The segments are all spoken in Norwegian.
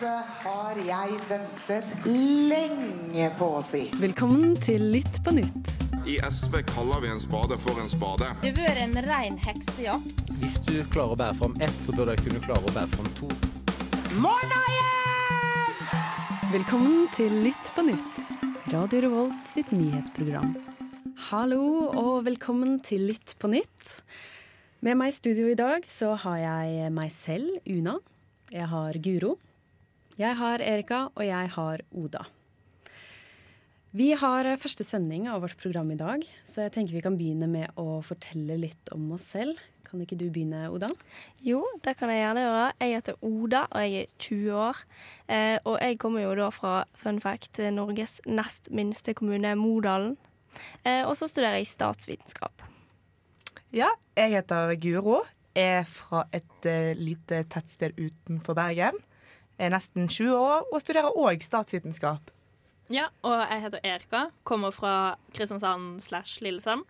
Dette har jeg ventet lenge på å si. Velkommen til Lytt på nytt. I SV kaller vi en spade for en spade. Det har vært en rein heksejakt. Hvis du klarer å bære fram ett, så bør du kunne klare å bære fram to. Morna, Jens! Velkommen til Lytt på nytt. Radio Revolt sitt nyhetsprogram. Hallo og velkommen til Lytt på nytt. Med meg i studio i dag så har jeg meg selv, Una. Jeg har Guro. Jeg har Erika, og jeg har Oda. Vi har første sending av vårt program i dag, så jeg tenker vi kan begynne med å fortelle litt om oss selv. Kan ikke du begynne, Oda? Jo, det kan jeg gjerne gjøre. Jeg heter Oda, og jeg er 20 år. Eh, og jeg kommer jo da fra fun fact, Norges nest minste kommune, Modalen. Eh, og så studerer jeg statsvitenskap. Ja, jeg heter Guro. Er fra et uh, lite tettsted utenfor Bergen. Er nesten 20 år og studerer òg statsvitenskap. Ja, og jeg heter Erika. Kommer fra Kristiansand slash Lillesand.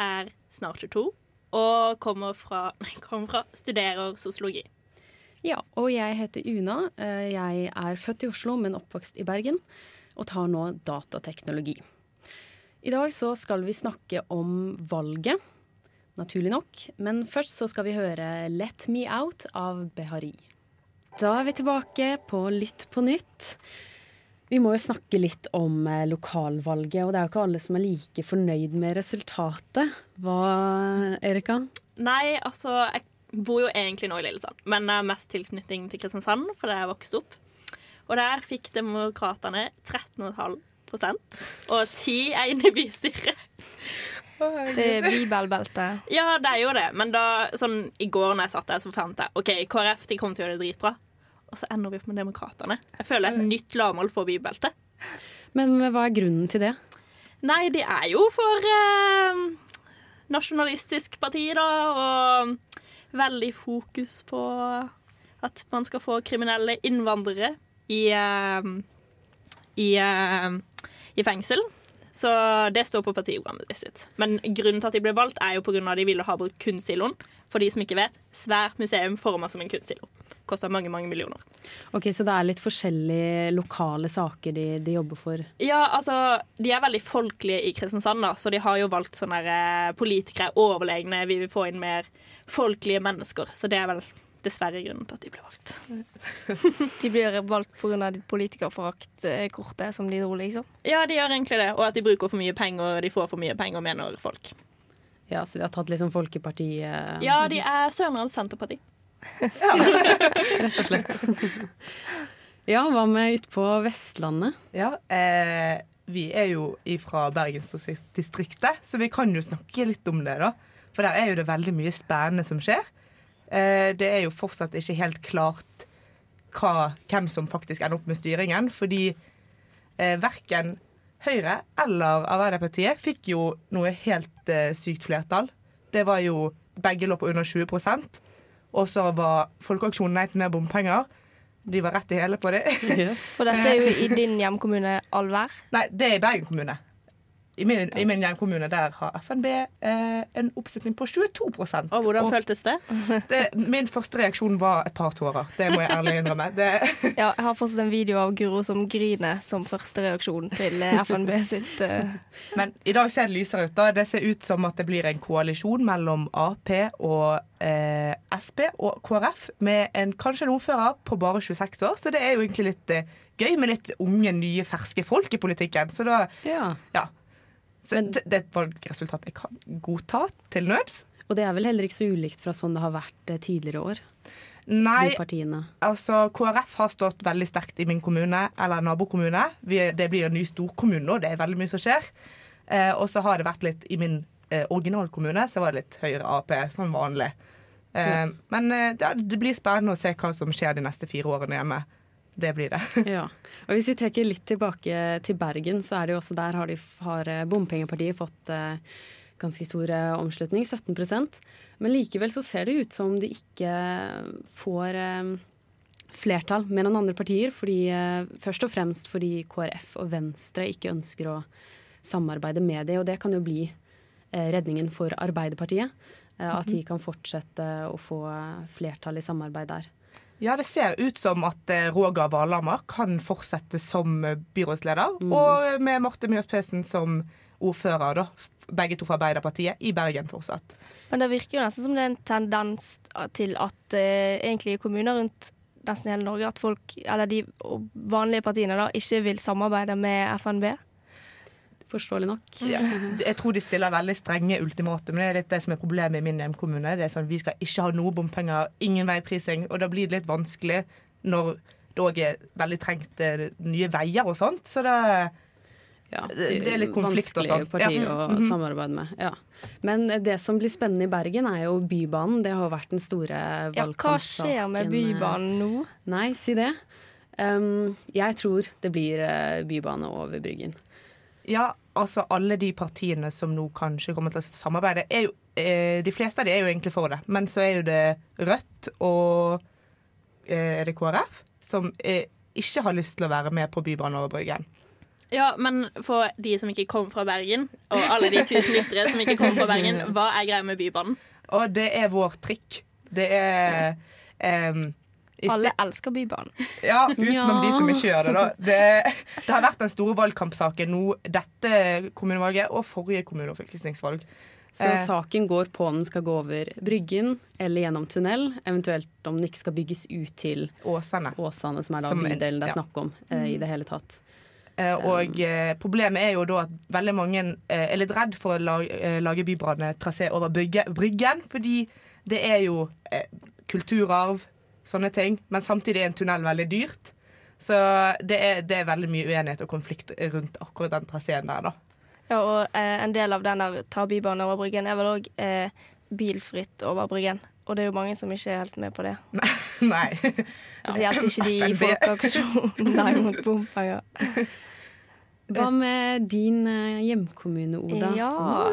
Er snart 22. Og kommer fra, kommer fra studerer sosiologi. Ja, og jeg heter Una. Eh, Jeg er født i Oslo, men oppvokst i Bergen, og tar nå datateknologi. I dag så skal vi snakke om valget, naturlig nok. Men først så skal vi høre Let Me Out av Behari. Da er vi tilbake på Lytt på nytt. Vi må jo snakke litt om eh, lokalvalget, og det er jo ikke alle som er like fornøyd med resultatet. Hva, Erika? Nei, altså Jeg bor jo egentlig nå i Lillesand, men jeg har mest tilknytning til Kristiansand for der jeg vokste opp. Og der fikk Demokratene 13,5% og ti er inne i bystyret. Det er bibelbeltet. Ja, det er jo det, men da, sånn, i går når jeg satt der, så fant jeg OK, KrF de kommer til å gjøre det dritbra. Og så ender vi opp med Demokratene. Jeg føler et nytt lavmål for bibeltet. Men hva er grunnen til det? Nei, det er jo for eh, nasjonalistisk parti, da, og veldig fokus på at man skal få kriminelle innvandrere i, eh, i, eh, i fengsel. Så det står på partiprogrammet sitt. Men grunnen til at de ble valgt, er jo av at de ville ha bort kunstsiloen. For de som ikke vet, svært museum forma som en kunstsilo. Kosta mange, mange millioner. Ok, Så det er litt forskjellige lokale saker de, de jobber for? Ja, altså, De er veldig folkelige i Kristiansand, da, så de har jo valgt sånne eh, politikere overlegne. Vi vil få inn mer folkelige mennesker. Så det er vel dessverre grunnen til at de blir valgt. De blir valgt pga. politikerforaktkortet som de dro, liksom. Ja, de gjør egentlig det. Og at de bruker for mye penger, og de får for mye penger, mener folk. Ja, Så de har tatt liksom Folkepartiet Ja, de er Sørlandet Senterparti. Rett og slett. ja, hva med utpå Vestlandet? Ja, eh, vi er jo fra Bergensdistriktet, så vi kan jo snakke litt om det, da. For der er jo det veldig mye spennende som skjer. Eh, det er jo fortsatt ikke helt klart hva, hvem som faktisk ender opp med styringen, fordi eh, verken Høyre eller Arbeiderpartiet fikk jo noe helt eh, sykt flertall. Det var jo Begge lå på under 20 Og så var Folkeaksjonen Nei til mer bompenger. De var rett i hele på det. Yes. For dette er jo i din hjemkommune Alver? Nei, det er i Bergen kommune. I min, i min hjemkommune der har FNB eh, en oppslutning på 22 Og hvordan Og- føltes det? det, Min første reaksjon var et par tårer. Det må jeg ærlig innrømme. Det, Ja, jeg har fortsatt en video av Guro som griner som første reaksjon til eh, FNB sitt eh, men i dag ser det lysere ut. da. Det ser ut som at det blir en koalisjon mellom Ap og eh, Sp og KrF med en, kanskje en ordfører på bare 26 år. Så det er jo egentlig litt eh, gøy med litt unge, nye, ferske folk i politikken. Så da, Ja. ja. Så det, det er et valgresultat jeg kan godta til nøds. Og det er vel heller ikke så ulikt fra sånn det har vært eh, tidligere år, Nei, altså KrF har stått veldig sterkt i min kommune, eller nabokommune. Vi, det blir en ny storkommune nå, det er veldig mye som skjer. Eh, og så har det vært litt i min eh, originalkommune, så var det litt høyere Ap, som vanlig. Eh, Men eh, det, det blir spennende å se hva som skjer de neste fire årene hjemme. Det blir det. Ja. Og hvis vi trekker litt tilbake til Bergen, så er det jo også der har, de, har eh, bompengepartiet fått eh, ganske stor eh, omslutning, 17% Men likevel så ser det ut som de ikke får eh, flertall med noen andre partier. Fordi, eh, først og fremst fordi KrF og Venstre ikke ønsker å samarbeide med dem, og det kan jo bli eh, redningen for Arbeiderpartiet. At de kan fortsette å få flertall i samarbeid der. Ja, det ser ut som at eh, Roger Valhammer kan fortsette som eh, byrådsleder. Mm. Og med Marte Mjøs Pesen som ordfører, da. Begge to fra Arbeiderpartiet, i Bergen fortsatt. Men det virker jo nesten som det er en tendens til at eh, egentlig i kommuner rundt nesten hele Norge, at folk, eller de vanlige partiene, da, ikke vil samarbeide med FNB. Forståelig nok. Ja. Jeg tror de stiller veldig strenge ultimatum. Det er litt det som er problemet i min hjemkommune. Det er sånn, Vi skal ikke ha noe bompenger, ingen veiprising. Og da blir det litt vanskelig når det òg er veldig trengt eh, nye veier og sånt. Så det Ja, Det- det er litt konflikt og vanskelig sånn. parti Ja. å Mhm. samarbeide med. Ja. Men det som blir spennende i Bergen, er jo Bybanen. Det har vært den store Ja, hva skjer med. Bybanen nå? Nei, si det. Um, jeg tror det blir eh, bybane over Bryggen. Ja, altså alle de partiene som nå kanskje kommer til å samarbeide, er jo eh, De fleste av de er jo egentlig for det. Men så er jo det Rødt og eh, er det KrF som eh, ikke har lyst til å være med på Bybanen over Bryggen. Ja, men for de som ikke kom fra Bergen, og alle de tusen lyttere som ikke kom fra Bergen, hva er greia med Bybanen? Og det er vår trikk. Det er i Alle elsker Bybanen. Ja, utenom Ja. de som ikke gjør det, da. Det, det har vært den store valgkampsaken nå, dette kommunevalget og forrige kommune- og fylkestingsvalg. Så Eh. saken går på om den skal gå over Bryggen eller gjennom tunnel, eventuelt om den ikke skal bygges ut til Åsane. Åsane, som er da Som bydelen det er ja. snakk om eh, i det hele tatt. Eh, og eh, problemet er jo da at veldig mange eh, er litt redd for å lage, eh, lage bybanetrasé over bygge, Bryggen, fordi det er jo eh, kulturarv, sånne ting, men samtidig er en tunnel veldig dyrt. Så det er, det er veldig mye uenighet og konflikt rundt akkurat den traseen der, da. Ja, og eh, en del av den der ta bybane over Bryggen er vel òg eh, bilfritt over Bryggen. Og det er jo mange som ikke er helt med på det. Nei. Spesielt ikke de i. Folkeaksjonen mot bompenger. Hva med din eh, hjemkommune, Oda? Ja,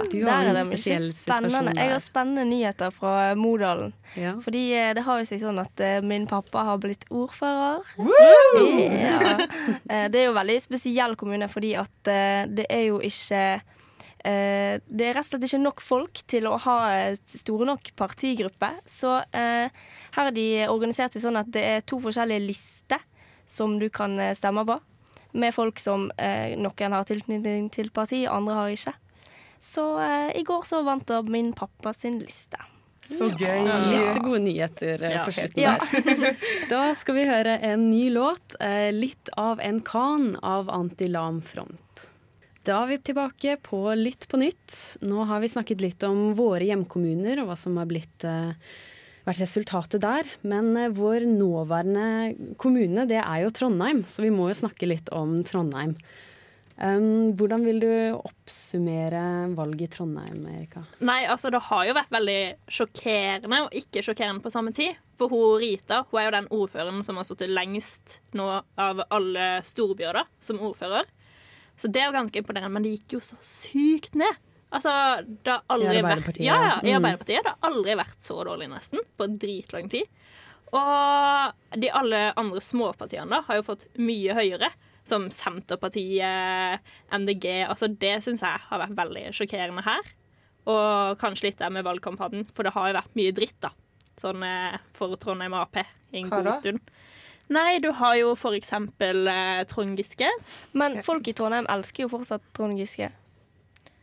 du der har en spesiell situasjon Jeg har spennende nyheter fra Modalen. Ja. Fordi eh, det har jo seg sånn at eh, min pappa har blitt ordfører. Ja. Det er jo veldig spesiell kommune, fordi at det er jo ikke Det er rett og slett ikke nok folk til å ha store nok partigruppe. Så her er de organisert sånn at det er to forskjellige lister som du kan stemme på. Med folk som eh, noen har tilknytning til partiet, andre har ikke. Så eh, i går så vant da min pappa sin liste. Så gøy. Ja, litt gode nyheter eh, Ja. på slutten Ja. der. Da skal vi høre en ny låt, eh, 'Litt av en kan' av Antilam Front. Da er vi tilbake på Lytt på nytt. Nå har vi snakket litt om våre hjemkommuner og hva som har blitt, eh, vært resultatet der. Men eh, vår nåværende kommune, det er jo Trondheim, så vi må jo snakke litt om Trondheim. Um, hvordan vil du oppsummere valget i Trondheim, Erika? Nei, altså Det har jo vært veldig sjokkerende og ikke sjokkerende på samme tid. For hun Rita hun er jo den ordføreren som har sittet lengst nå av alle storbyer da, som ordfører. Så det er jo ganske imponerende, men det gikk jo så sykt ned. Altså, det har aldri I vært ja, ja, i mm. Arbeiderpartiet. Det har aldri vært så dårlig, nesten, på dritlang tid. Og de alle andre småpartiene da, har jo fått mye høyere. Som Senterpartiet, MDG. Altså Det syns jeg har vært veldig sjokkerende her. Og kanskje litt der med valgkampanjen, for det har jo vært mye dritt, da. Sånn eh, for Trondheim Ap i en Hva god da? stund. Nei, du har jo for eksempel eh, Trond Giske. Men folk i Trondheim elsker jo fortsatt Trond Giske.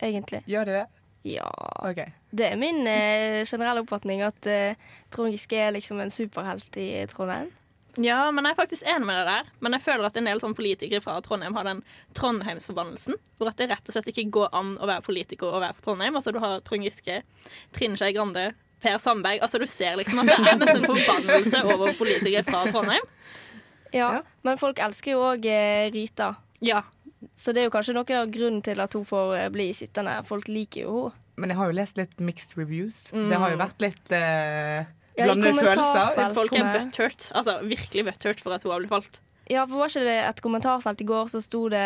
Egentlig. Gjør de det? Ja. Okay. Det er min eh, generelle oppfatning at eh, Trond Giske er liksom en superhelt i Trondheim. Ja, men jeg er faktisk enig med deg der. Men jeg føler at en del sånn politikere fra Trondheim har den Trondheimsforbannelsen. Hvor at det rett og slett ikke går an å være politiker og være fra Trondheim. Altså Du har Trond Giske, Trine Skei Grande, Per Sandberg. Altså Du ser liksom at det er nesten forbannelse over politikere fra Trondheim. Ja, Men folk elsker jo òg eh, Rita. Ja. Så det er jo kanskje noe av grunnen til at hun får eh, bli sittende. Folk liker jo henne. Men jeg har jo lest litt mixed reviews. Mm. Det har jo vært litt eh, Ja, følelser. Folk er butthurt. Altså virkelig butthurt for at hun har blitt valgt. Ja, for var ikke det et kommentarfelt i går, så sto det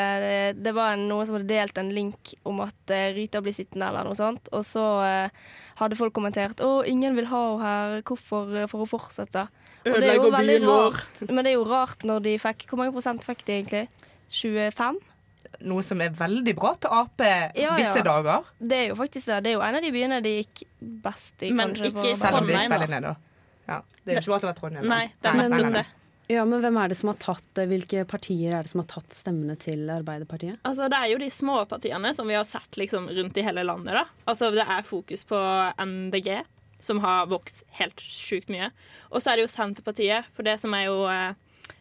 Det var noen som hadde delt en link om at eh, Rita blir sittende, eller noe sånt. Og så eh, hadde folk kommentert 'Å, ingen vil ha henne her. Hvorfor eh, får hun fortsette?' Og det er jo veldig rart. Men det er jo rart når de fikk Hvor mange prosent fikk de egentlig? 25? Noe som er veldig bra til Ap ja. disse dager. Det er jo faktisk det. Det er jo en av de byene de gikk best i, Men kanskje. ikke på Selv om det gikk veldig ned, da. Ja. Det er jo ikke å være Trondheim. Nei, det er nettopp det. Ja, men hvem er det som har tatt det? Hvilke partier er det som har tatt stemmene til Arbeiderpartiet? Altså, det er jo de små partiene som vi har sett liksom, rundt i hele landet. Da. Altså, det er fokus på MDG, som har vokst helt sjukt mye. Og så er det jo Senterpartiet. For det som er jo eh,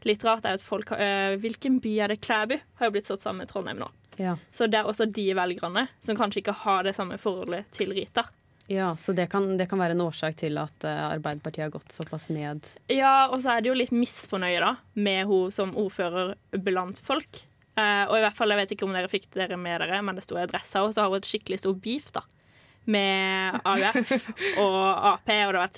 litt rart, er at folk har eh, Hvilken by er det? Klæbu har jo blitt slått sammen med Trondheim nå. Ja. Så det er også de velgerne som kanskje ikke har det samme forholdet til Rita. ja så det kan, det kan være en årsak til at eh, Arbeiderpartiet har gått såpass ned. Ja, og så er det jo litt misfornøye da med hun som ordfører blant folk. Eh, og i hvert fall, jeg vet ikke om dere fikk dere med dere, men det sto i adressa, og så har hun et skikkelig stor beef da. Med AUF og Ap, og det har vært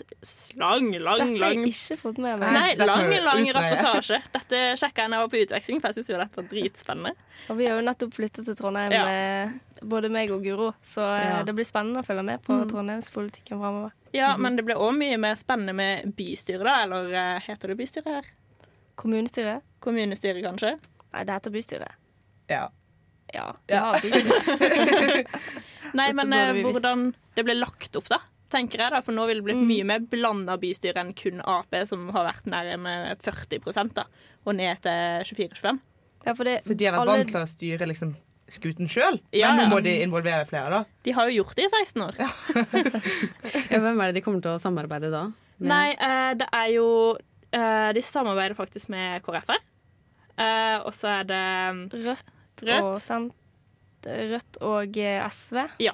lang, lang, Dette har jeg ikke fått med meg. Nei, lang, lang rapportasje reportasje. Dette sjekka jeg da jeg var på utveksling, for jeg syns jo dette var dritspennende. Og vi har jo nettopp flyttet til Trondheim, Ja. både meg og Guro. Så eh, Ja. det blir spennende å følge med på trondheimspolitikken framover. Ja, men det ble òg mye mer spennende med bystyret, da. Eller eh, heter det bystyret her? Kommunestyret? Kommunestyret, kanskje? Nei, det heter bystyret. Ja. Ja, det har bystyre. Nei, men eh, visst. hvordan det ble lagt opp, da. Tenker jeg da, For nå vil det bli Mm. mye mer blanda bystyre enn kun Ap, som har vært nærmere 40 da, og ned til 24-25. Ja, Så de har vært alle- vant til å styre liksom, skuten sjøl, Ja, men nå ja. må de involvere flere, da. De har jo gjort det i 16 år. Ja, hvem er det de kommer til å samarbeide da? Med- Nei, eh, det er jo eh, De samarbeider faktisk med KrF her. Eh, og så er det Rødt, og, Rødt. Sent Rødt og eh, SV. Ja.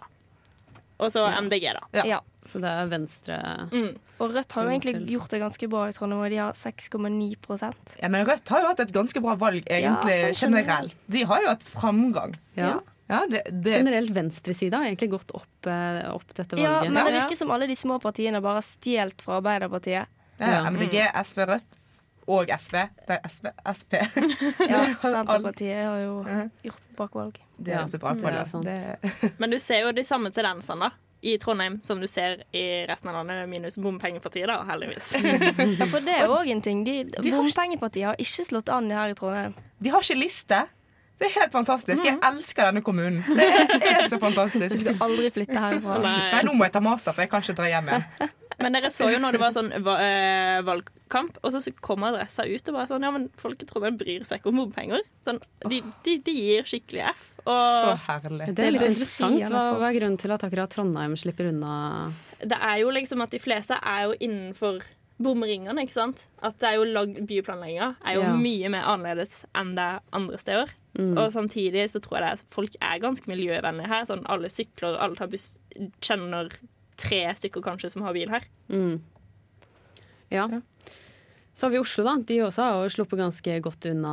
Og så MDG, da. Ja. Ja. Så det er Venstre Mm. Og Rødt har jo egentlig gjort det ganske bra i Trondheim, og de har 6,9% Ja, men Rødt har jo hatt et ganske bra valg, egentlig, Ja, sånn generelt. De har jo hatt framgang. Ja. Ja, det, det, Generelt venstresida har egentlig gått opp, eh, opp dette Ja, men det virker som alle de små partiene bare har stjålet fra Arbeiderpartiet. ja, Ja. MDG, SV, Rødt og SV. Det er SV, SP. Ja, Senterpartiet har jo gjort et bra valg. Det er Ja, det for er det. det. Men du ser jo de samme tendensene da, i Trondheim som du ser i resten av landet, minus bompengepartiet, da, heldigvis. Ja, for det er òg en ting. De, de Bompengepartiet har ikke slått an her i Trondheim. De har ikke liste. Det er helt fantastisk. Jeg elsker denne kommunen. Det er så fantastisk. Du Skal aldri flytte herfra. Nei, nå må jeg ta master, for jeg kan ikke dra hjem igjen. Men dere så jo når det var sånn eh, valgkamp, og så kom adressa ut og bare sånn Ja, men folk i Trondheim bryr seg ikke om bompenger. Sånn, de, de, de gir skikkelig F. Så herlig. Det er litt er interessant. Hva, hva er grunnen til at akkurat Trondheim slipper unna det er jo liksom at de fleste er jo innenfor bomringene, ikke sant. At det er jo lag byplanlegginga er jo Ja. mye mer annerledes enn det er andre steder. Mm. Og samtidig så tror jeg det er, folk er ganske miljøvennlige her. Sånn alle sykler, alle tar buss. Kjenner tre stykker kanskje som har bil her. mm. Ja. Så har vi Oslo, da. De også har jo sluppet ganske godt unna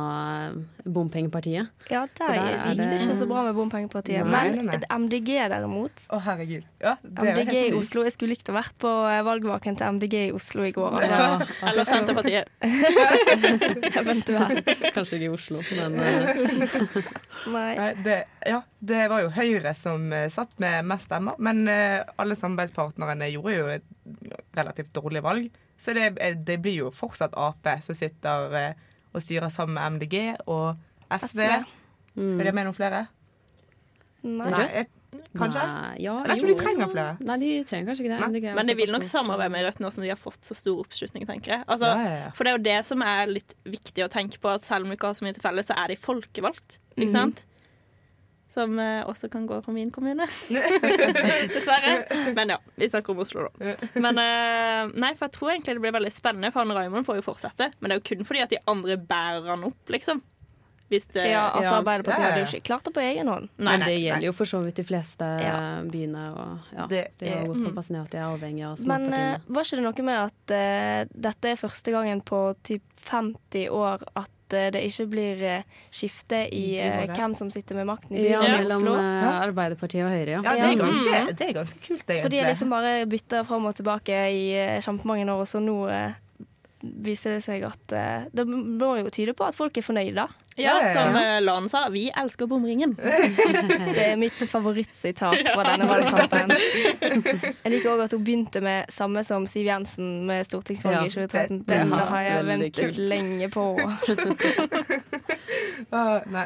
eh, bompengepartiet. Ja, der der er gikk det ikke så bra med Bompengepartiet. Nei, Men nei, nei. MDG derimot Å, herregud. Ja, er MDG i. Oslo. Jeg skulle likt å vært på eh, valgvaken til MDG i Oslo i går. Altså. Ja, Eller Senterpartiet. Eventuelt. kanskje ikke i Oslo, men eh, Nei. Nei, det, ja, det var jo Høyre som satt med mest stemmer, men alle samarbeidspartnerne gjorde jo et relativt dårlig valg. Så det, eh, det blir jo fortsatt Ap som sitter eh, og styrer sammen med MDG og SV. SV. mm. Er det med noen flere? Nei. Nei, jeg, kanskje? Nei, ja, Jeg om de trenger flere. Nei, de trenger kanskje ikke det. Nei. MDG Men de vil nok samarbeide med Rødt nå som de har fått så stor oppslutning, tenker jeg. Altså, Ja, ja, ja. For det er jo det som er litt viktig å tenke på, at selv om de ikke har så mye til felles, så er de folkevalgt. Ikke sant? sant? Som eh, også kan gå på min kommune. Dessverre. Men ja, vi snakker om Oslo, da. Men eh, nei, for jeg tror egentlig det blir veldig spennende, for han Raymond får jo fortsette. Men det er jo kun fordi at de andre bærer han opp, liksom. Hvis det Ja, altså Arbeiderpartiet Ja, ja, hadde jo ikke klart det på egen hånd. Nei, Men nei. det gjelder jo for så vidt de fleste Ja. byene. Og, ja, Det de er- jo mm. såpass ned at de er avhengig av Men uh, var ikke det noe med at uh, dette er første gangen på typ 50 år at eh, det ikke blir eh, skifte i uh, hvem som sitter med makten i Ja, byrådet i Oslo? Mellom Ja. Arbeiderpartiet og Høyre, ja. Ja, det er Ja. ganske, det er ganske kult, egentlig. For de har liksom bare bytta fram og tilbake i uh, kjempemange år, og så nå eh, viser det seg at eh, Det må jo tyde på at folk er fornøyde, da. Ja, som eh, Lan sa, vi elsker bomringen. Det er mitt favorittsitat fra denne valgkampen. Jeg liker òg at hun begynte med samme som Siv Jensen med stortingsvalget i 2013. det- har jeg ventet kult. lenge på. Ah, nei.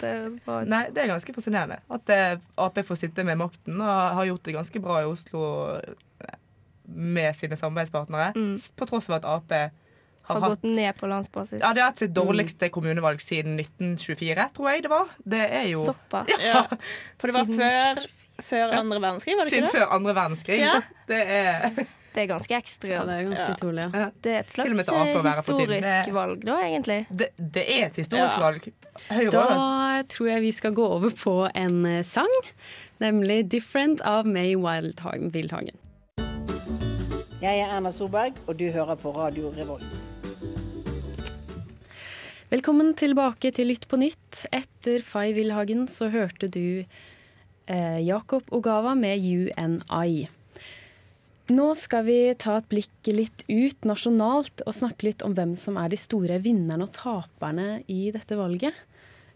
Det er nei, det er ganske fascinerende at eh, Ap får sitte med makten og har gjort det ganske bra i Oslo med sine samarbeidspartnere. mm. På tross av at Ap har, Har hatt gått ned på landsbasis. ja, de har hatt sitt dårligste kommunevalg siden 1924, tror jeg det var. Det er jo Såpass. Ja. For det var Siden- før, før andre verdenskrig, var det siden ikke det? før andre verdenskrig. Ja. Det er Det er ganske Ja, det er ganske Ja. utrolig. Ja. Det er et slags historisk Det- valg, da, egentlig. Det, det er et historisk Ja. valg. Høyre Da tror jeg vi skal gå over på en eh, sang, nemlig 'Different' av May Wildhagen. Jeg er Erna Solberg, og du hører på Radio Revolt. Velkommen tilbake til Lytt på nytt. Etter Fay Wilhagen så hørte du eh, Jakob Ogawa med UNI. Nå skal vi ta et blikk litt ut nasjonalt og snakke litt om hvem som er de store vinnerne og taperne i dette valget.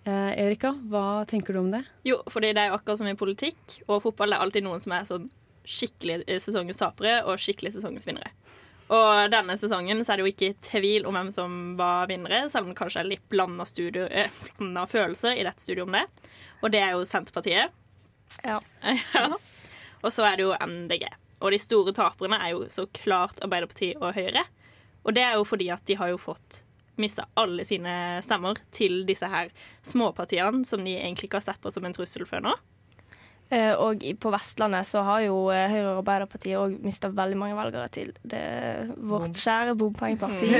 Eh, Erika, hva tenker du om det? Jo, fordi det er jo akkurat som i politikk og fotball. Det er alltid noen som er sånn skikkelig eh, sesongens tapere og skikkelig sesongens vinnere. Og denne sesongen så er det jo ikke tvil om hvem som var vinnere, selv om det kanskje er litt blanda, eh, følelser i dette studioet om det. Og det er jo Senterpartiet. Ja. ja. Og så er det jo MDG. Og de store taperne er jo så klart Arbeiderpartiet og Høyre. Og det er jo fordi at de har jo fått mista alle sine stemmer til disse her småpartiene som de egentlig ikke har sett på som en trussel før nå. Eh, Og på Vestlandet så har jo eh, Høyre og Arbeiderpartiet òg mista veldig mange velgere til det, vårt kjære bompengeparti.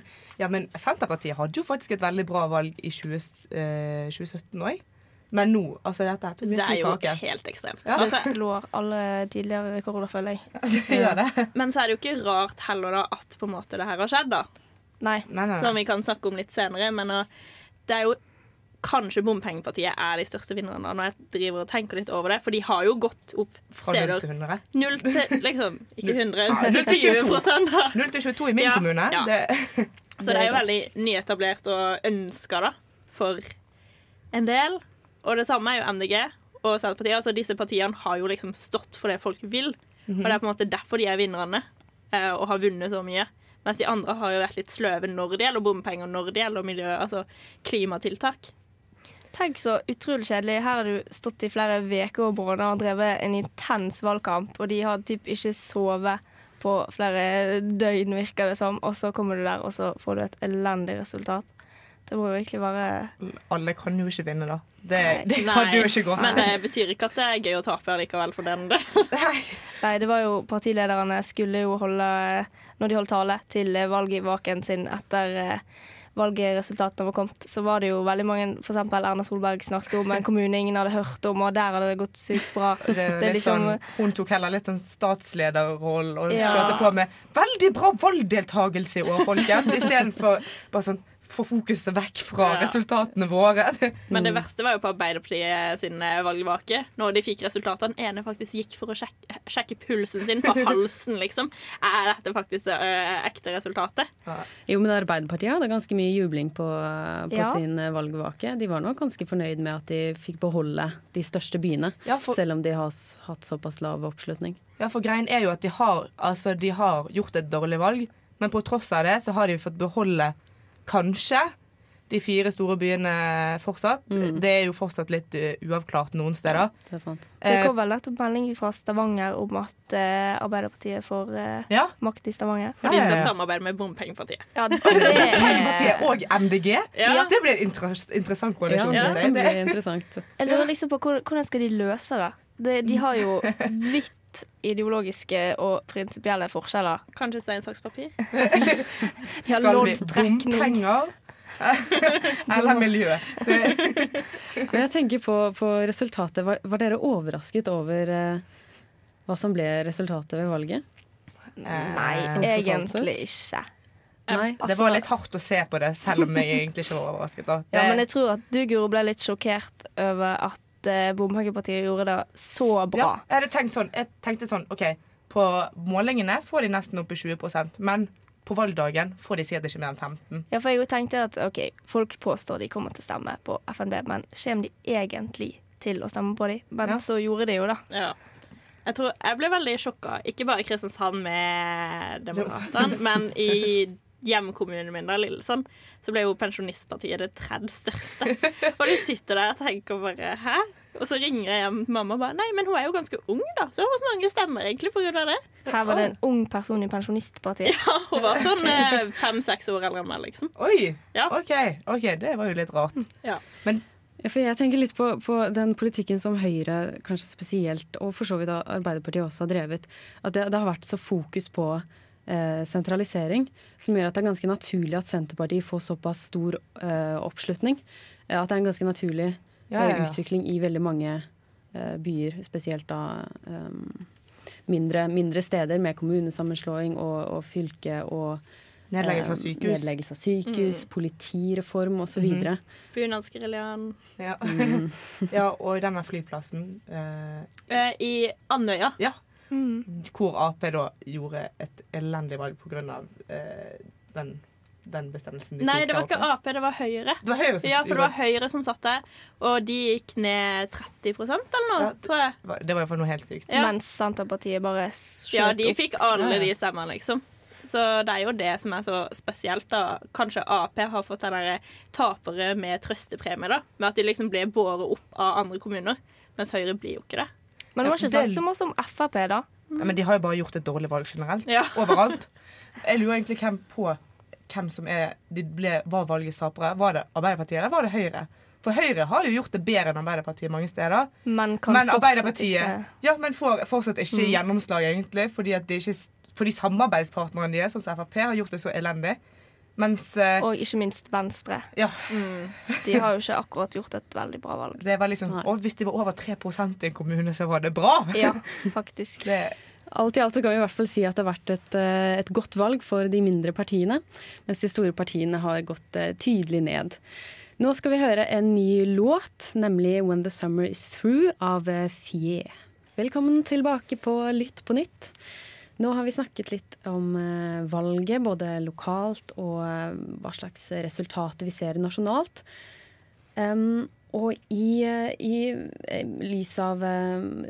Ja, men Senterpartiet hadde jo faktisk et veldig bra valg i 20, eh, 2017 òg. Men nå, altså dette er Det er jo kake. helt ekstremt. Ja, Det Altså, slår alle tidligere rekorder, føler jeg. Det det. men så er det jo ikke rart heller da at på en måte det her har skjedd, da. Nei. Nei, nei, Som vi kan snakke om litt senere. Men uh, det er jo kanskje bompengepartiet er de største vinnerne når jeg driver og tenker litt over det. For de har jo gått opp Fra 0 steder til 100. Null til liksom Ikke 100, Ja, men null til 22. 0 til 22 i min Ja, kommune. ja. Det, Så det er jo veldig nyetablert og ønska da, for en del. Og det samme er jo MDG og Senterpartiet. Altså Disse partiene har jo liksom stått for det folk vil. Og det er på en måte derfor de er vinnerne eh, og har vunnet så mye. Mens de andre har jo vært litt sløve når det gjelder bompenger, når det gjelder miljø, altså klimatiltak. Tenk så utrolig kjedelig. Her har du stått i flere uker og måneder og drevet en intens valgkamp, og de har typ ikke sovet på flere døgn, virker det som. Og så kommer du der, og så får du et elendig resultat. Det må jo virkelig være alle kan jo ikke vinne, da. Det, Nei. det Nei, hadde jo ikke gått. Men det betyr ikke at det er gøy å tape likevel for den. del. Nei, det var jo partilederne skulle jo holde Når de holdt tale til valgvaken sin etter eh, valgresultatene var kommet, så var det jo veldig mange F.eks. Erna Solberg snakket om en kommune ingen hadde hørt om, og der hadde det gått sykt bra. Det Det liksom sånn, hun tok heller litt sånn statslederroll og Ja. kjørte på med 'veldig bra valgdeltakelse i år, folkens', istedenfor bare sånn få fokuset vekk fra Ja. resultatene våre. Men det verste var jo på Arbeiderpartiet sin eh, valgvake. Når de fikk resultatene. Den ene faktisk gikk for å sjekke, sjekke pulsen sin på halsen, liksom. Er dette faktisk det ekte resultatet? Jo, men Arbeiderpartiet hadde ganske mye jubling på, på Ja. sin eh, valgvake. De var nok ganske fornøyd med at de fikk beholde de største byene, Ja, for- selv om de har hatt såpass lav oppslutning. Ja, for greien er jo at de har, altså, de har gjort et dårlig valg, men på tross av det så har de fått beholde kanskje de fire store byene fortsatt. Mm. Det er jo fortsatt litt eh, uavklart noen steder. Det er sant. Det Eh, kom vel nettopp melding fra Stavanger om at eh, Arbeiderpartiet får eh, ja. makt i Stavanger. For de skal samarbeide med Bompengepartiet. Ja, det, Arbeiderpartiet og MDG. Ja. Det blir en interessant interessant Ja, det blir kan bli interessant. jeg lurer liksom på hvordan skal de løse det? De, De har jo vidt ideologiske og prinsipielle forskjeller. Kanskje stein, saks, papir? Skal det bli bompenger? Eller miljø? Jeg tenker på, på resultatet. Var, var dere overrasket over uh, hva som ble resultatet ved valget? Nei, Sånn egentlig ikke. Nei. det var litt hardt å se på det, selv om jeg egentlig ikke var overrasket. Da. Det, Ja, men jeg tror at du, Guro, ble litt sjokkert over at eh, Bompengepartiet gjorde det så bra. Ja, jeg hadde tenkt sånn, jeg tenkte sånn OK, på målingene får de nesten opp i 20% men på valgdagen får de sikkert ikke mer enn 15 Ja, for jeg jo tenkte at ok, folk påstår de kommer til å stemme på FNB, men kommer de egentlig til å stemme på dem? Men Ja. så gjorde de jo det. Ja. Jeg tror jeg ble veldig sjokka, ikke bare i Kristiansand med Demokratene, men i hjemkommunen min, da, Lillesand, så ble jo Pensjonistpartiet det tredje største. Og de sitter der og tenker bare Hæ? Og så ringer jeg hjem til mamma og bare Nei, men hun er jo ganske ung, da. Så hun har så mange stemmer egentlig av det. Her var det en ung person i Pensjonistpartiet. Ja, hun var sånn eh, fem-seks år eldre enn meg, liksom. Oi! Ja. OK, ok, det var jo litt rart. Ja. Men Ja, for jeg tenker litt på, på den politikken som Høyre kanskje spesielt, og for så vidt Arbeiderpartiet også har drevet. At det, det har vært så fokus på eh, sentralisering, som gjør at det er ganske naturlig at Senterpartiet får såpass stor eh, oppslutning. Eh, at det er en ganske naturlig Ja, ja, eh, ja. utvikling i veldig mange eh, byer, spesielt da mindre, mindre steder med kommunesammenslåing og, og fylke og nedleggelse av eh, sykehus. Nedleggelse av sykehus, politireform osv. Mm. videre. Bunadsgeriljaen. Ja. Mm. ja, og denne flyplassen eh, Eh, I Andøya. Ja. Mm. Hvor Ap da gjorde et elendig valg pga. Eh, den, den bestemmelsen de Nei, tok det var ikke. Ap, det var Høyre. Det var Høyre som Ja, for det var Høyre som satt der, og de gikk ned 30% eller noe, Ja, tror jeg. Det var iallfall noe helt sykt. Ja. Mens Senterpartiet bare skjøt Ja, de opp. fikk alle ja. de stemmene, liksom. Så det er jo det som er så spesielt, da. Kanskje Ap har fått den derre tapere med trøstepremie, da. Med at de liksom blir båret opp av andre kommuner. Mens Høyre blir jo ikke det. Men det var ikke sagt så mye om Frp, da. Ja, men de har jo bare gjort et dårlig valg generelt. Ja. Overalt. Jeg lurer egentlig hvem på hvem som er de ble, var valgets tapere. Var det Arbeiderpartiet eller var det Høyre? For Høyre har jo gjort det bedre enn Arbeiderpartiet mange steder. Men kan Men Arbeiderpartiet ikke ja, men får fortsatt ikke Mm. gjennomslag, egentlig. Fordi, at de ikke, fordi samarbeidspartnerne deres, sånn som Frp, har gjort det så elendig. Mens eh, Og ikke minst Venstre. ja, De har jo ikke akkurat gjort et veldig bra valg. det var liksom Og hvis det var over 3 i en kommune, så var det bra! Ja, faktisk. Det, Alt i alt så kan vi i hvert fall si at det har vært et, eh, et godt valg for de mindre partiene, mens de store partiene har gått eh, tydelig ned. Nå skal vi høre en ny låt, nemlig 'When the Summer Is Through' av Fie. Velkommen tilbake på Lytt på nytt. Nå har vi snakket litt om eh, valget, både lokalt og eh, hva slags resultater vi ser nasjonalt. Um, og i, eh, i lys av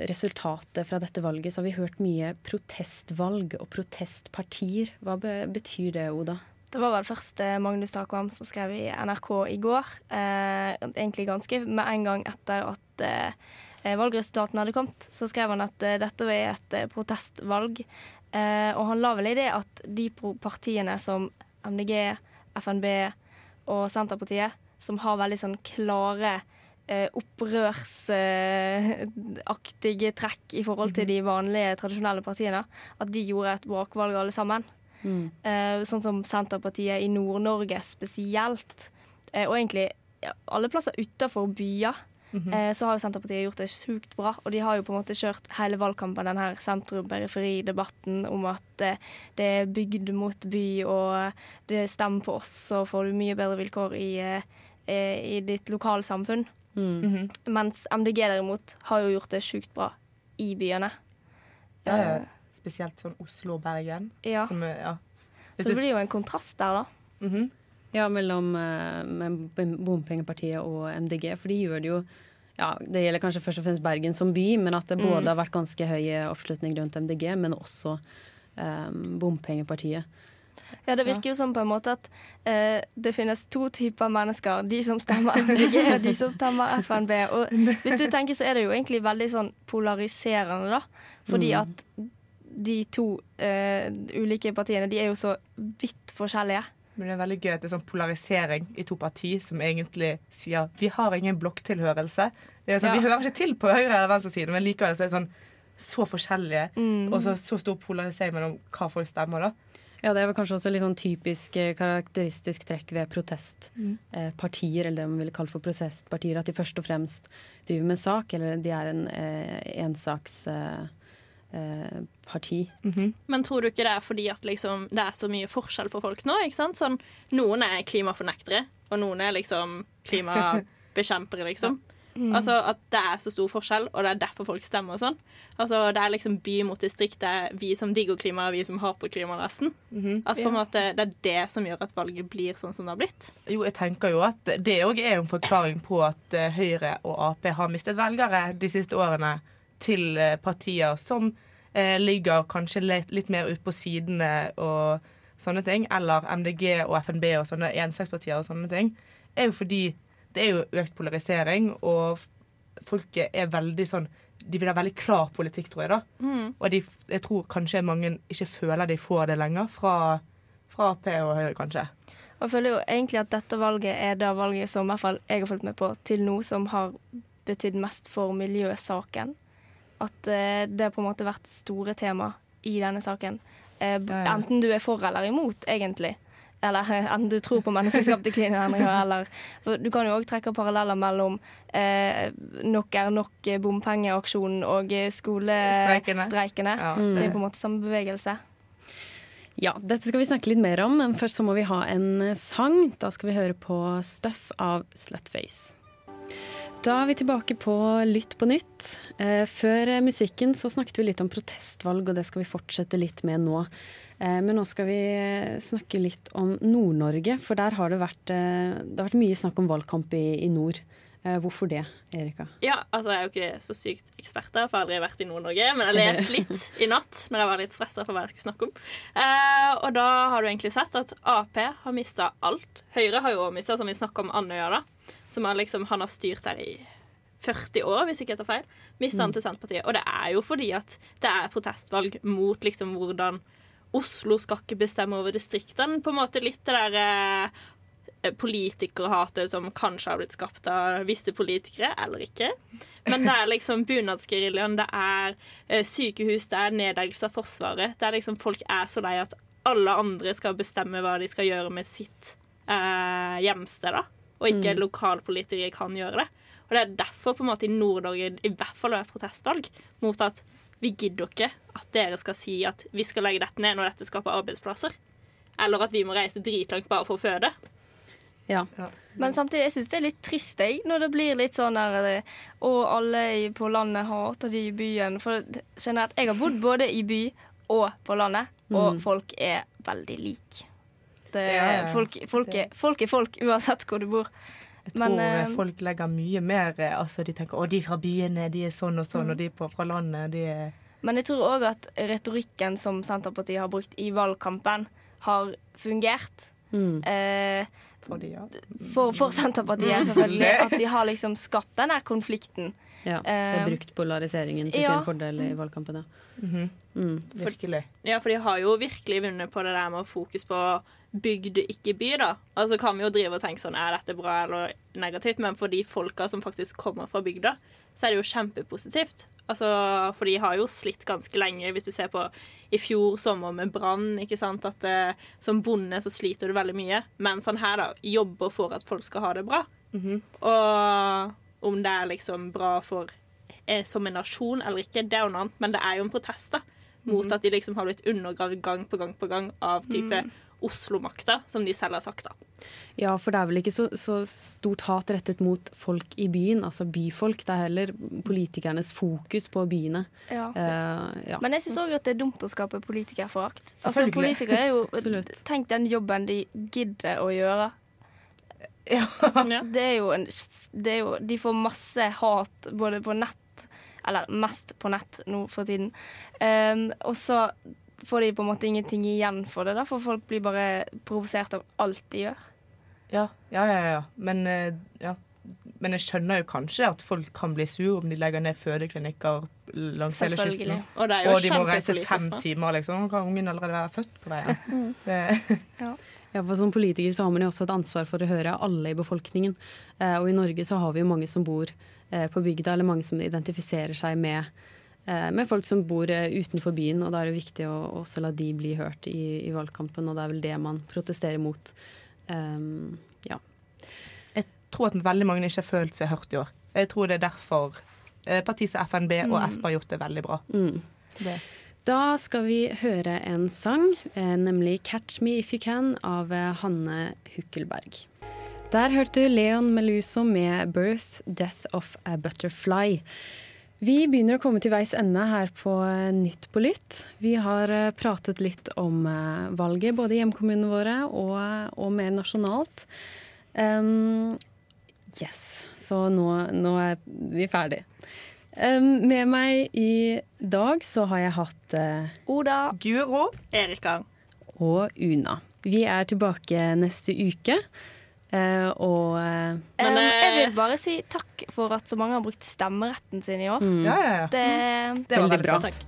resultatet fra dette valget, så har vi hørt mye protestvalg og protestpartier. Hva be betyr det, Oda? Det var vel først Magnus Takvam som skrev i NRK i går. Eh, egentlig ganske med en gang etter at eh, valgresultatene hadde kommet, så skrev han at eh, dette var et protestvalg. Eh, og han la vel i det at de partiene som MDG, FNB og Senterpartiet, som har veldig sånn klare eh, opprørsaktige trekk i forhold til de vanlige, tradisjonelle partiene, at de gjorde et brakvalg alle sammen. Eh, sånn som Senterpartiet i Nord-Norge spesielt. Eh, og egentlig alle plasser utenfor byer. Eh, så har jo Senterpartiet gjort det sjukt bra. Og de har jo på en måte kjørt hele valgkampen den her sentrum-periferi-debatten om at eh, det er bygd mot by, og det stemmer på oss, så får du mye bedre vilkår i, eh, i ditt lokalsamfunn. -hmm. Mens MDG derimot har jo gjort det sjukt bra i byene. ja, ja. Spesielt sånn Oslo og Bergen. ja. Som, ja. Så det blir jo en kontrast der, da. Mhm. Ja, mellom eh, Bompengepartiet og MDG, for de gjør det jo ja, Det gjelder kanskje først og fremst Bergen som by, men at det både har vært ganske høy oppslutning rundt MDG, men også eh, Bompengepartiet. Ja, det virker jo som på en måte at eh, det finnes to typer mennesker. De som stemmer MDG, og de som stemmer FNB. Og hvis du tenker, så er det jo egentlig veldig sånn polariserende, da. Fordi Mm. at de to eh, ulike partiene, de er jo så vidt forskjellige. Men det er veldig gøy at det er sånn polarisering i to partier som egentlig sier vi har ingen blokktilhørelse. Sånn, Ja. Vi hører ikke til på høyre- eller venstresiden, men likevel så er det sånn så forskjellige. Mm. Og så, så stor polarisering mellom hva folk stemmer, da. Ja, det vel kanskje også litt sånn typisk eh, karakteristisk trekk ved protestpartier, eller det man ville kalle for protestpartier, at de først og fremst driver med sak, eller de er en eh, ensaksparti. Eh, parti. Men tror du ikke det er fordi at liksom, det er så mye forskjell på folk nå? ikke sant? Sånn, noen er klimafornektere, og noen er liksom klimabekjempere, liksom. Altså At det er så stor forskjell, og det er derfor folk stemmer og sånn. Altså Det er liksom by mot distrikt. Det er vi som digger klima, og vi som hater klima, nesten. Altså på en måte Det er det som gjør at valget blir sånn som det har blitt. Jo, jeg tenker jo at det òg er en forklaring på at eh, Høyre og Ap har mistet velgere de siste årene til eh, partier som eh, ligger kanskje litt, litt mer ute på sidene og sånne ting, eller MDG og FNB og sånne ensakspartier og sånne ting, er jo fordi det er jo økt polarisering, og folket er veldig sånn De vil ha veldig klar politikk, tror jeg. da. Mm. Og de, jeg tror kanskje mange ikke føler de får det lenger fra, fra Ap og Høyre, kanskje. Og jeg føler jo egentlig at dette valget er det valget som i hvert fall jeg har fulgt med på til nå, som har betydd mest for miljøsaken. At eh, det har på en måte vært store tema i denne saken. Eh. Enten du er for eller imot, egentlig. Eller enten du tror på menneskeskapte klimaendringer, eller for Du kan jo òg trekke paralleller mellom eh, Nok er nok eh, bompengeaksjonen og skolestreikene. Ja, Det er på en måte samme bevegelse. Ja, dette skal vi snakke litt mer om, men først så må vi ha en sang. Da skal vi høre på Stuff av Slutface. Da er vi tilbake på Lytt på nytt. Eh, før musikken så snakket vi litt om protestvalg, og det skal vi fortsette litt med nå. Eh, men nå skal vi eh, snakke litt om Nord-Norge, for der har det vært, det har vært mye snakk om valgkamp i, i nord. Hvorfor det, Erika? Ja, altså jeg er jo ikke så sykt ekspert der, for jeg har aldri vært i Nord-Norge. Men jeg leste litt i natt når jeg var litt stressa for hva jeg skulle snakke om. Eh, og da har du egentlig sett at Ap har mista alt. Høyre har jo mista, som vi snakka om Andøya, da. Som har liksom, han har styrt der i 40 år, hvis ikke jeg tar feil. Mista han til Senterpartiet. Og det er jo fordi at det er protestvalg mot liksom hvordan Oslo skal ikke bestemme over distriktene. På en måte litt det der eh, politikerhatet som kanskje har blitt skapt av visse politikere, eller ikke. Men det er liksom bunadsgeriljaen, det er eh, sykehus, det er nedleggelse av Forsvaret. Det er liksom Folk er så lei at alle andre skal bestemme hva de skal gjøre med sitt eh, hjemsted, da. Og ikke lokalpolitikere kan gjøre det. Og det er derfor på en måte i Nord-Norge i hvert fall er protestvalg mot at vi gidder ikke at dere skal si at vi skal legge dette ned når dette skaper arbeidsplasser. Eller at vi må reise dritlangt bare for å føde. Ja. Men samtidig, jeg syns det er litt trist jeg, når det blir litt sånn der eh, Og alle på landet hater de i byen. For det- generelt, jeg har bodd både i by og på landet, og folk er veldig like. Det, uh, ja, ja. folk, folk, er, folk er folk, uansett hvor du bor. Jeg tror Men, eh, folk legger mye mer eh, Altså, de tenker å, de fra byene, de er sånn og sånn, og de på, fra landet, de er Men jeg tror òg at retorikken som Senterpartiet har brukt i valgkampen, har fungert. Mm. Eh, for de, ja. for, for Senterpartiet, selvfølgelig. At de har liksom skapt den der konflikten. ja. Er Eh, brukt polariseringen til ja. sin fordel i valgkampen, ja. Mhm. Mm. Virkelig. Ja, for de har jo virkelig vunnet på det der med å fokus på bygd, ikke by, da. Altså kan vi jo drive og tenke sånn, er dette bra eller negativt? Men for de folka som faktisk kommer fra bygda, så er det jo kjempepositivt. Altså, for de har jo slitt ganske lenge, hvis du ser på i fjor sommer med brann, ikke sant, at eh, som bonde så sliter du veldig mye, mens han her da jobber for at folk skal ha det bra. Og om det er liksom bra for eh, som en nasjon eller ikke, det er jo noe annet, men det er jo en protest da, mot at de liksom har blitt undergravd gang på gang på gang av type Oslo-makta, som de selv har sagt. da. Ja, for det er vel ikke så, så stort hat rettet mot folk i byen, altså byfolk. Det er heller politikernes fokus på byene. Ja. Uh, ja. Men jeg syns òg at det er dumt å skape politikerforakt. Altså, politikere er jo Tenk den jobben de gidder å gjøre. Ja. Det er jo en det er jo, De får masse hat både på nett, eller mest på nett nå for tiden. Um, og så får de på en måte ingenting igjen for det, da, for folk blir bare provosert av alt de gjør. Ja, ja, ja. ja. Men, eh, ja. Men jeg skjønner jo kanskje at folk kan bli sur om de legger ned fødeklinikker langs hele kysten. Og det er jo Og de må reise fem timer, liksom. Nå kan ungen allerede være født på veien. Det, Ja, for Som politiker så har man jo også et ansvar for å høre alle i befolkningen. Eh, og i Norge så har vi jo mange som bor eh, på bygda, eller mange som identifiserer seg med, med folk som bor eh, utenfor byen. Og da er det viktig å også la de bli hørt i, i valgkampen, og det er vel det man protesterer mot. Um, ja. jeg tror at veldig mange ikke har følt seg hørt i år. Jeg tror det er derfor eh, partiet som FNB og SP har gjort det veldig bra. Mm. Da skal vi høre en sang, eh, nemlig 'Catch Me If You Can' av eh, Hanne Hukkelberg. Der hørte du Leon Meluso med 'Birth, Death of a Butterfly'. Vi begynner å komme til veis ende her på eh, Nytt på lytt. Vi har eh, pratet litt om eh, valget, både i hjemkommunene våre og, og mer nasjonalt. Um, yes, så nå, nå er vi ferdig. Um, med meg i dag så har jeg hatt uh, Oda, Guro. Erika. og Una. Vi er tilbake neste uke. Eh, og uh, Men, Um, jeg vil bare si takk for at så mange har brukt stemmeretten sin i år. mm, Ja, ja, ja. Det, Det var Veldig bra. bra. Takk.